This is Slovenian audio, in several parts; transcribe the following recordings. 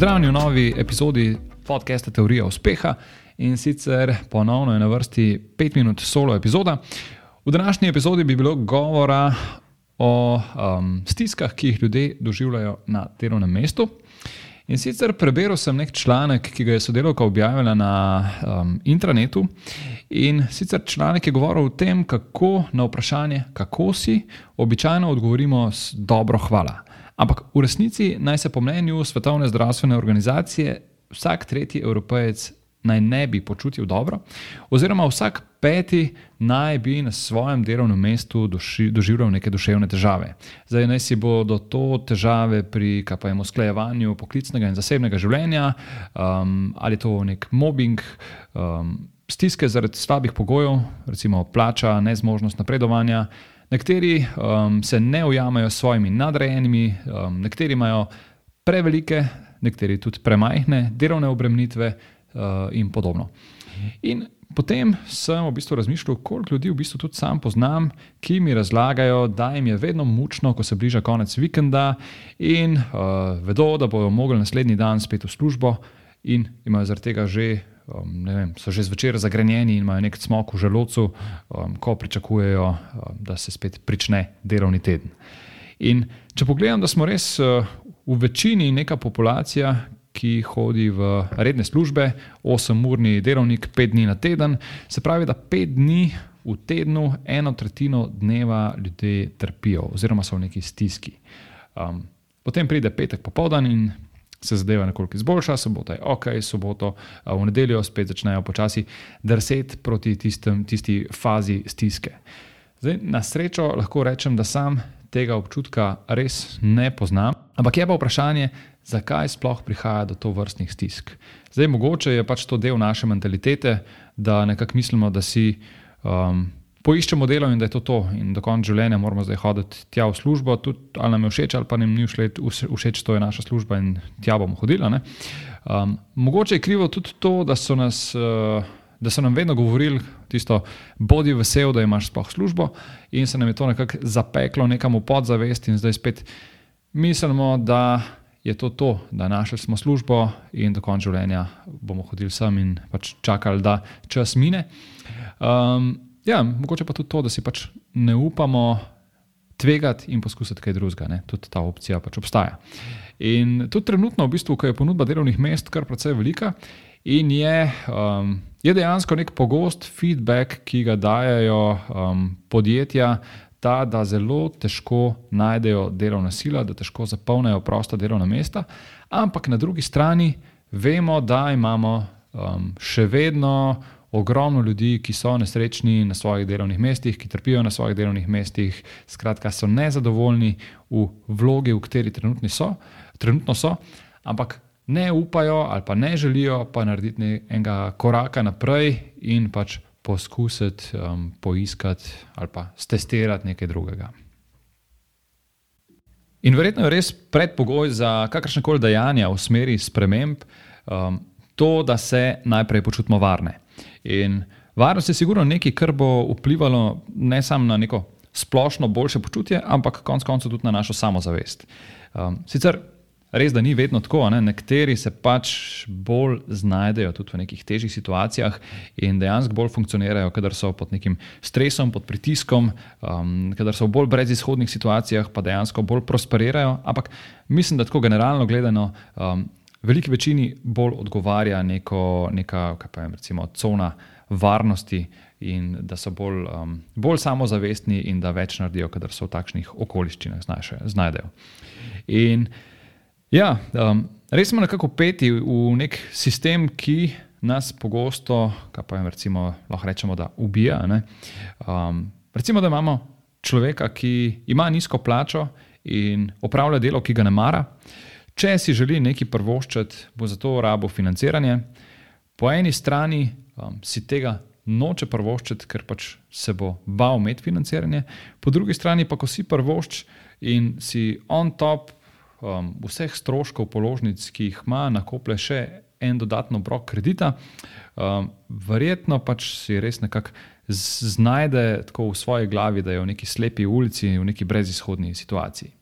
Pozdravljeni v novi epizodi podcasta Teorija uspeha in sicer ponovno je na vrsti 5 minut solo epizoda. V današnji epizodi bi bilo govora o um, stiskah, ki jih ljudje doživljajo na delovnem mestu. In sicer prebral sem nek članek, ki ga je sodelovka objavila na um, intranetu. In sicer članek je govoril o tem, kako na vprašanje, kako si, običajno odgovorimo z dobro hvala. Ampak v resnici naj se po mnenju Svetovne zdravstvene organizacije vsak tretji evropejec naj ne bi počutil dobro, oziroma vsak peti naj bi na svojem delovnem mestu doživljal neke duševne težave. Zdaj naj si bodo to težave pri kapajem usklajevanju poklicnega in zasebnega življenja, um, ali to nek mobbing. Um, Stiske zaradi slabih pogojev, recimo plača, nezmožnost napredovanja. Nekateri um, se ne ujamajo s svojimi nadrejenimi, um, nekateri imajo prevelike, nekateri tudi premajhne delovne obremenitve, uh, in podobno. In potem sem v bistvu razmišljal, koliko ljudi v bistvu tudi sam poznam, ki mi razlagajo, da jim je vedno mučno, ko se bliža konec vikenda in uh, vedo, da bodo mogli naslednji dan spet v službo in imajo zaradi tega že. Um, vem, so že zvečer zagrenjeni in imajo nek smog v želodcu, um, ko pričakujejo, um, da se spet začne delovni teden. In če pogledam, da smo res uh, v večini neka populacija, ki hodi v redne službe, 8-urni delovnik, 5 dni na teden. Se pravi, da 5 dni v tednu, eno tretjino dneva ljudje trpijo, oziroma so v neki stiski. Um, potem pride petek popoldan in se zadeva nekoliko izboljša, sobota je ok, soboto, v nedeljo spet začnejo počasi drseti proti tistem, tisti fazi stiske. Zdaj, na srečo lahko rečem, da sam tega občutka res ne poznam, ampak je pa vprašanje, zakaj sploh prihaja do to vrstnih stisk. Zdaj, mogoče je pač to del naše mentalitete, da nekako mislimo, da si um, poiščemo delo in da je to to, in do konca življenja moramo zdaj hoditi tja v službo, tudi ali nam je všeč ali pa nam ni všeč, to je naša služba in tja bomo hodili. Um, mogoče je krivo tudi to, da so nas. Uh, Da so nam vedno govorili, tisto, bodi vesel, da imaš sploh službo, in se nam je to nekako zapeklo nekam v podzavest, in zdaj spet mislimo, da je to to, da našli smo službo in do konca življenja bomo hodili sem in pač čakali, da čas mine. Um, ja, mogoče pa tudi to, da si pač ne upamo tvegati in poskusiti kaj drugega. Tudi ta opcija pač obstaja. In tudi trenutno, v bistvu, ko je ponudba delovnih mest kar precej velika, in je, um, je dejansko nek pogost feedback, ki ga dajo um, podjetja ta, da zelo težko najdejo delovna sila, da težko zapolnijo prosta delovna mesta, ampak na drugi strani vemo, da imamo um, še vedno ogromno ljudi, ki so nesrečni na svojih delovnih mestih, ki trpijo na svojih delovnih mestih, skratka, so nezadovoljni v vlogi, v kateri so, trenutno so, ampak ne upajo ali pa ne želijo pa narediti enega koraka naprej in pač poskusiti um, poiskati ali pa testirati nekaj drugega. In verjetno je res predpogoj za kakršne koli dejanja v smeri sprememb um, to, da se najprej počutimo varne. In varnost je sigurno nekaj, kar bo vplivalo ne samo na neko splošno boljše počutje, ampak konec koncev tudi na našo samozavest. Um, sicer Res, da ni vedno tako, ne? nekateri se pač bolj znajdejo tudi v nekih težjih situacijah in dejansko bolj funkcionirajo, kadar so pod nekim stresom, pod pritiskom, um, kadar so v bolj brezizhodnih situacijah, pa dejansko bolj prosperirajo. Ampak mislim, da tako generalno gledano, um, veliki večini bolj odgovarja neko, neka, kaj pa je, recimo, cona varnosti. In da so bolj, um, bolj samozavestni, in da več naredijo, kadar so v takšnih okoliščinah znajdejo. In Ja, um, res smo nekako peti v nek sistem, ki nas pogosto, kaj pa jim recimo, lahko rečemo, da ubija. Um, recimo, da imamo človeka, ki ima nizko plačo in opravlja delo, ki ga ne mara. Če si želi nekaj prvoščati, bo za to rabo financiranje. Po eni strani um, si tega noče prvoščati, ker pač se bo bal imeti financiranje, po drugi strani pa, ko si prvošč in si on top um, vseh stroškov položnic, ki jih ima, nakople še en dodatno brok kredita, um, verjetno pač si res nekako znajde tako v svoji glavi, da je v neki slepi ulici, v neki brezizhodni situaciji.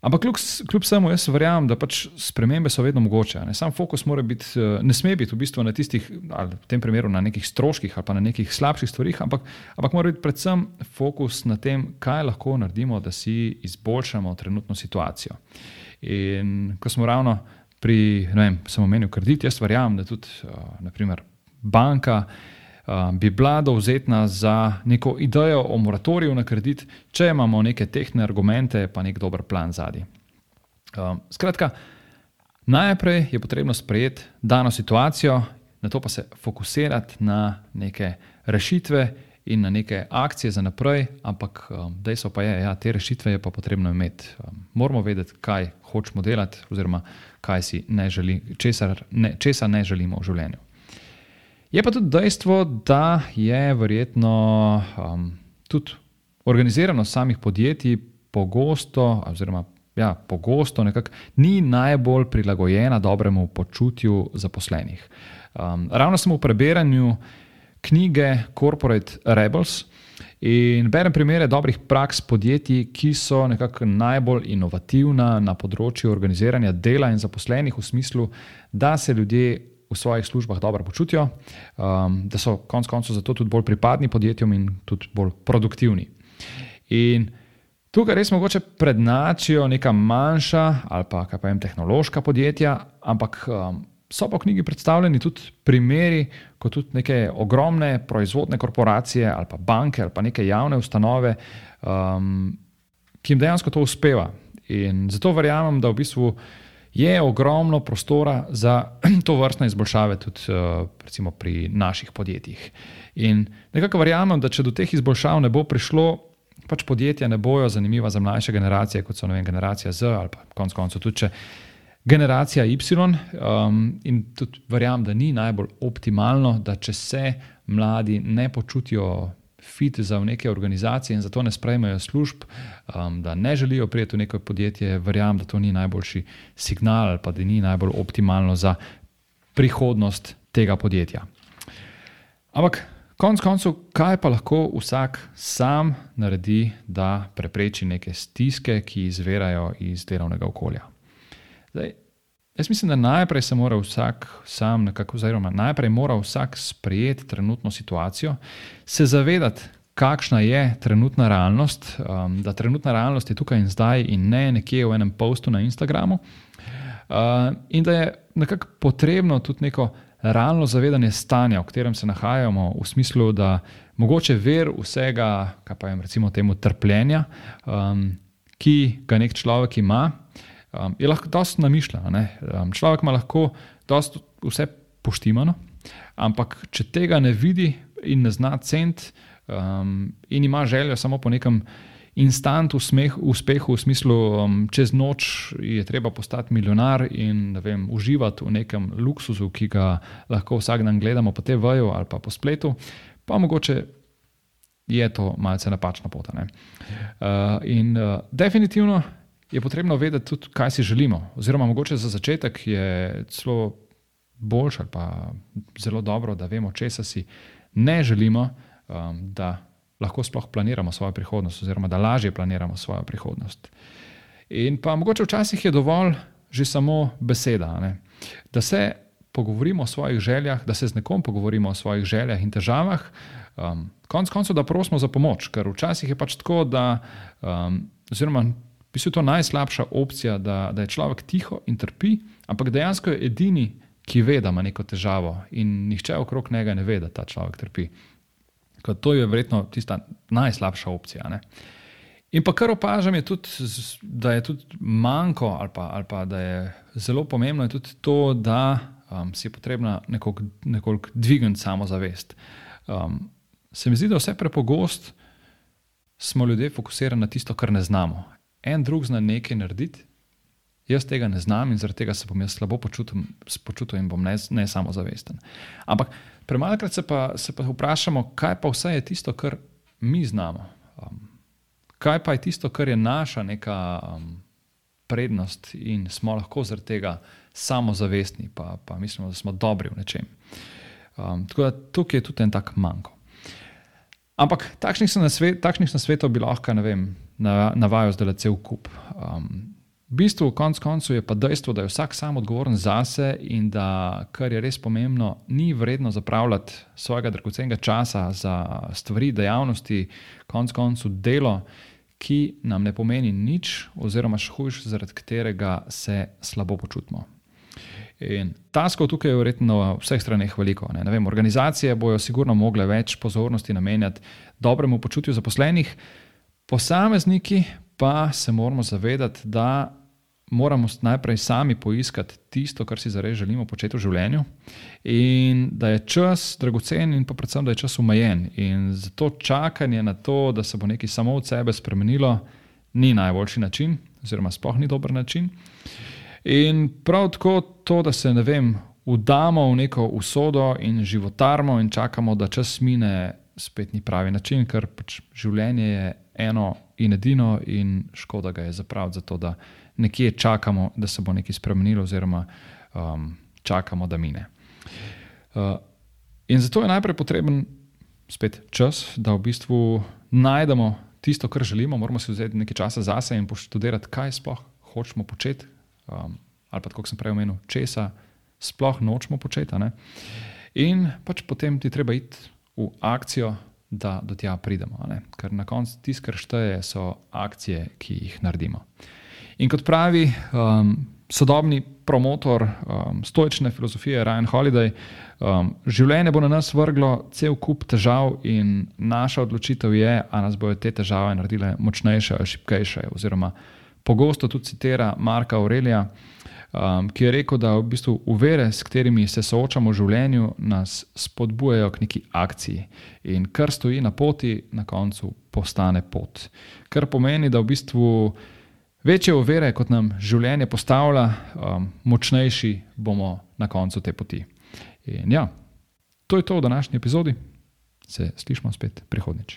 Ampak kljub, kljub vsemu, jaz verjamem, da pač spremembe so vedno mogoče. Ne? Sam fokus biti, eh, ne sme biti v bistvu na tistih, ali v tem primeru na nekih stroških ali pa na nekih slabših stvarih, ampak, ampak mora biti predvsem fokus na tem, kaj lahko naredimo, da si izboljšamo trenutno situacijo. In ko smo ravno pri, ne vem, sem omenil kredit, jaz verjamem, da tudi, uh, naprimer, banka. Bi bila dovzetna za neko idejo o moratoriju na kredit, če imamo neke tehnične argumente, pa nek dober plan zadnji. Uh, skratka, najprej je potrebno sprejeti dano situacijo, na to pa se fokusirati na neke rešitve in na neke akcije za naprej, ampak um, dejstvo pa je, da ja, te rešitve je pa potrebno imeti. Um, moramo vedeti, kaj hočemo delati, oziroma kaj si ne želimo, česar ne, česa ne želimo v življenju. Je pa tudi dejstvo, da je verjetno um, tudi organiziranost samih podjetij pogosto, oziroma ja, pogosto nekako ni najbolj prilagojena dobremu počutju zaposlenih. Um, ravno sem v preberanju knjige Corporate Rebels in berem primere dobrih praks podjetij, ki so nekako najbolj inovativna na področju organiziranja dela in zaposlenih, v smislu, da se ljudje v svojih službah dobro počutijo, um, da so konec koncev zato tudi bolj pripadni podjetjem in tudi bolj produktivni. In tukaj res mogoče prednačijo neka manjša ali pa kaj pa jim tehnološka podjetja, ampak um, so pa v knjigi predstavljeni tudi primeri, ko tudi neke ogromne proizvodne korporacije ali pa banke ali pa neke javne ustanove, um, ki jim dejansko to uspeva. In zato verjamem, da v bistvu je ogromno prostora za to vrstne izboljšave, tudi uh, pri naših podjetjih. In nekako verjamem, da če do teh izboljšav ne bo prišlo, pač podjetja ne bojo zanimiva za mlajše generacije, kot so vem, generacija Z ali pa konec koncev tudi generacija Y. Um, in tudi verjamem, da ni najbolj optimalno, da če se mladi ne počutijo fit za neke organizacije in zato ne sprejmejo služb, um, da ne želijo prijeti v neko podjetje, verjamem, da to ni najboljši signal ali pa da ni najbolj optimalno za prihodnost tega podjetja. Ampak, konec koncev, kaj pa lahko vsak sam naredi, da prepreči neke stiske, ki izvirajo iz delovnega okolja? Zdaj, Jaz mislim, da najprej se mora vsak sam, nekako, oziroma najprej mora vsak sprejeti trenutno situacijo, se zavedati, kakšna je trenutna realnost, um, da trenutna realnost je tukaj in zdaj, in ne nekje v enem postu na Instagramu. Uh, in da je nekako potrebno tudi neko realno zavedanje stanja, v katerem se nahajamo, v smislu, da mogoče ver vsega, kaj pa je recimo temu trpljenja, um, ki ga nek človek ima um, je lahko dosta namišljeno. Um, človek ima lahko vse poštimano, ampak če tega ne vidi in ne zna cent, um, in ima željo samo po nekem instantu smeh, uspehu, v smislu, um, čez noč je treba postati milijonar in vem, uživati v nekem luksuzu, ki ga lahko vsak dan gledamo po TV-ju ali pa po spletu, pa mogoče. Je to malce napačna pot. Uh, in uh, definitivno je potrebno vedeti tudi, kaj si želimo. Oziroma, mogoče za začetek je celo boljše ali pa zelo dobro, da vemo, česa si ne želimo, um, da lahko sploh planiramo svojo prihodnost, oziroma da lažje planiramo svojo prihodnost. In pa mogoče včasih je dovolj že samo beseda, ne? da se pogovorimo o svojih željah, da se z nekom pogovorimo o svojih željah in težavah. Um, konc koncev, da prosimo za pomoč, ker včasih je pač tako, da, um, oziroma v bistvu to najslabša opcija, da, da je človek tiho in trpi, ampak dejansko je edini, ki ve, da ima neko težavo in nihče okrog njega ne ve, da ta človek trpi. Kaj to je verjetno tista najslabša opcija. Ne? In pa kar opažam, je tudi, da je tudi manjko, ali pa, ali pa da je zelo pomembno, je tudi to, da um, si je potrebno nekoliko dvigniti samozavest. Um, se mi zdi, da vse prepogost smo ljudje fokusirani na tisto, kar ne znamo en drug zna nekaj narediti, jaz tega ne znam in zaradi tega se bom jaz slabo počutil, počutil in bom ne, ne samozavesten. Ampak premalokrat se, se pa vprašamo, kaj pa vse je tisto, kar mi znamo. Um, kaj pa je tisto, kar je naša neka um, prednost in smo lahko zaradi tega samozavestni, pa, pa mislimo, da smo dobri v nečem. Um, tako da tukaj je tudi en tak manjko. Ampak takšnih, nasvet, takšnih nasvetov bi lahko, vem, navajal zdaj cel kup. Um, V bistvu, konec koncev, je pa dejstvo, da je vsak sam odgovoren zase in da, kar je res pomembno, ni vredno zapravljati svojega dragocenega časa za stvari, dejavnosti, konec koncev delo, ki nam ne pomeni nič, oziroma še hujš, zaradi katerega se slabo počutimo. In taskov tukaj je verjetno na vseh straneh veliko. Ne? Ne vem, organizacije bojo sigurno mogle več pozornosti namenjati dobremu počutju zaposlenih, posamezniki pa se moramo zavedati, da moramo najprej sami poiskati tisto, kar si zares želimo početi v življenju, in da je čas dragocen, in pa predvsem, da je čas omejen. In zato čakanje na to, da se bo nekaj samo od sebe spremenilo, ni najboljši način, oziroma sploh ni dober način. In prav tako to, da se ne vem, udamo v neko usodo in životarmo in čakamo, da čas mine, spet ni pravi način, ker pač življenje je eno in edino, in škoda ga je zapraviti za to, da nekje čakamo, da se bo nekaj spremenilo, oziroma um, čakamo, da mine. Uh, in zato je najprej potreben spet čas, da v bistvu najdemo tisto, kar želimo. Moramo si vzeti nekaj časa zase in poštudirati, kaj sploh hočemo početi, um, ali pa, kot sem prej omenil, česa sploh nočemo početi. In pač potem ti treba iti v akcijo, da do tja pridemo. Ker na koncu tisto, kar šteje, so akcije, ki jih naredimo. In kot pravi um, sodobni promotor um, stoične filozofije Ryan Holiday, um, življenje bo na nas vrglo cel kup težav, in naša odločitev je, ali nas bodo te težave naredile močnejše ali šipkejše. Oziroma, pogosto tudi citira Marka Aurelija, um, ki je rekel, da v bistvu uvere, s katerimi se soočamo v življenju, nas spodbujajo k neki akciji. In kar stoji na poti, na koncu postane pot. Kar pomeni, da v bistvu. Večje ovire, kot nam življenje postavlja, um, močnejši bomo na koncu te poti. In ja, to je to v današnji epizodi. Se slišmo spet prihodnič.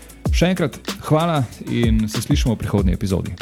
Še enkrat hvala in se slišimo v prihodnji epizodi.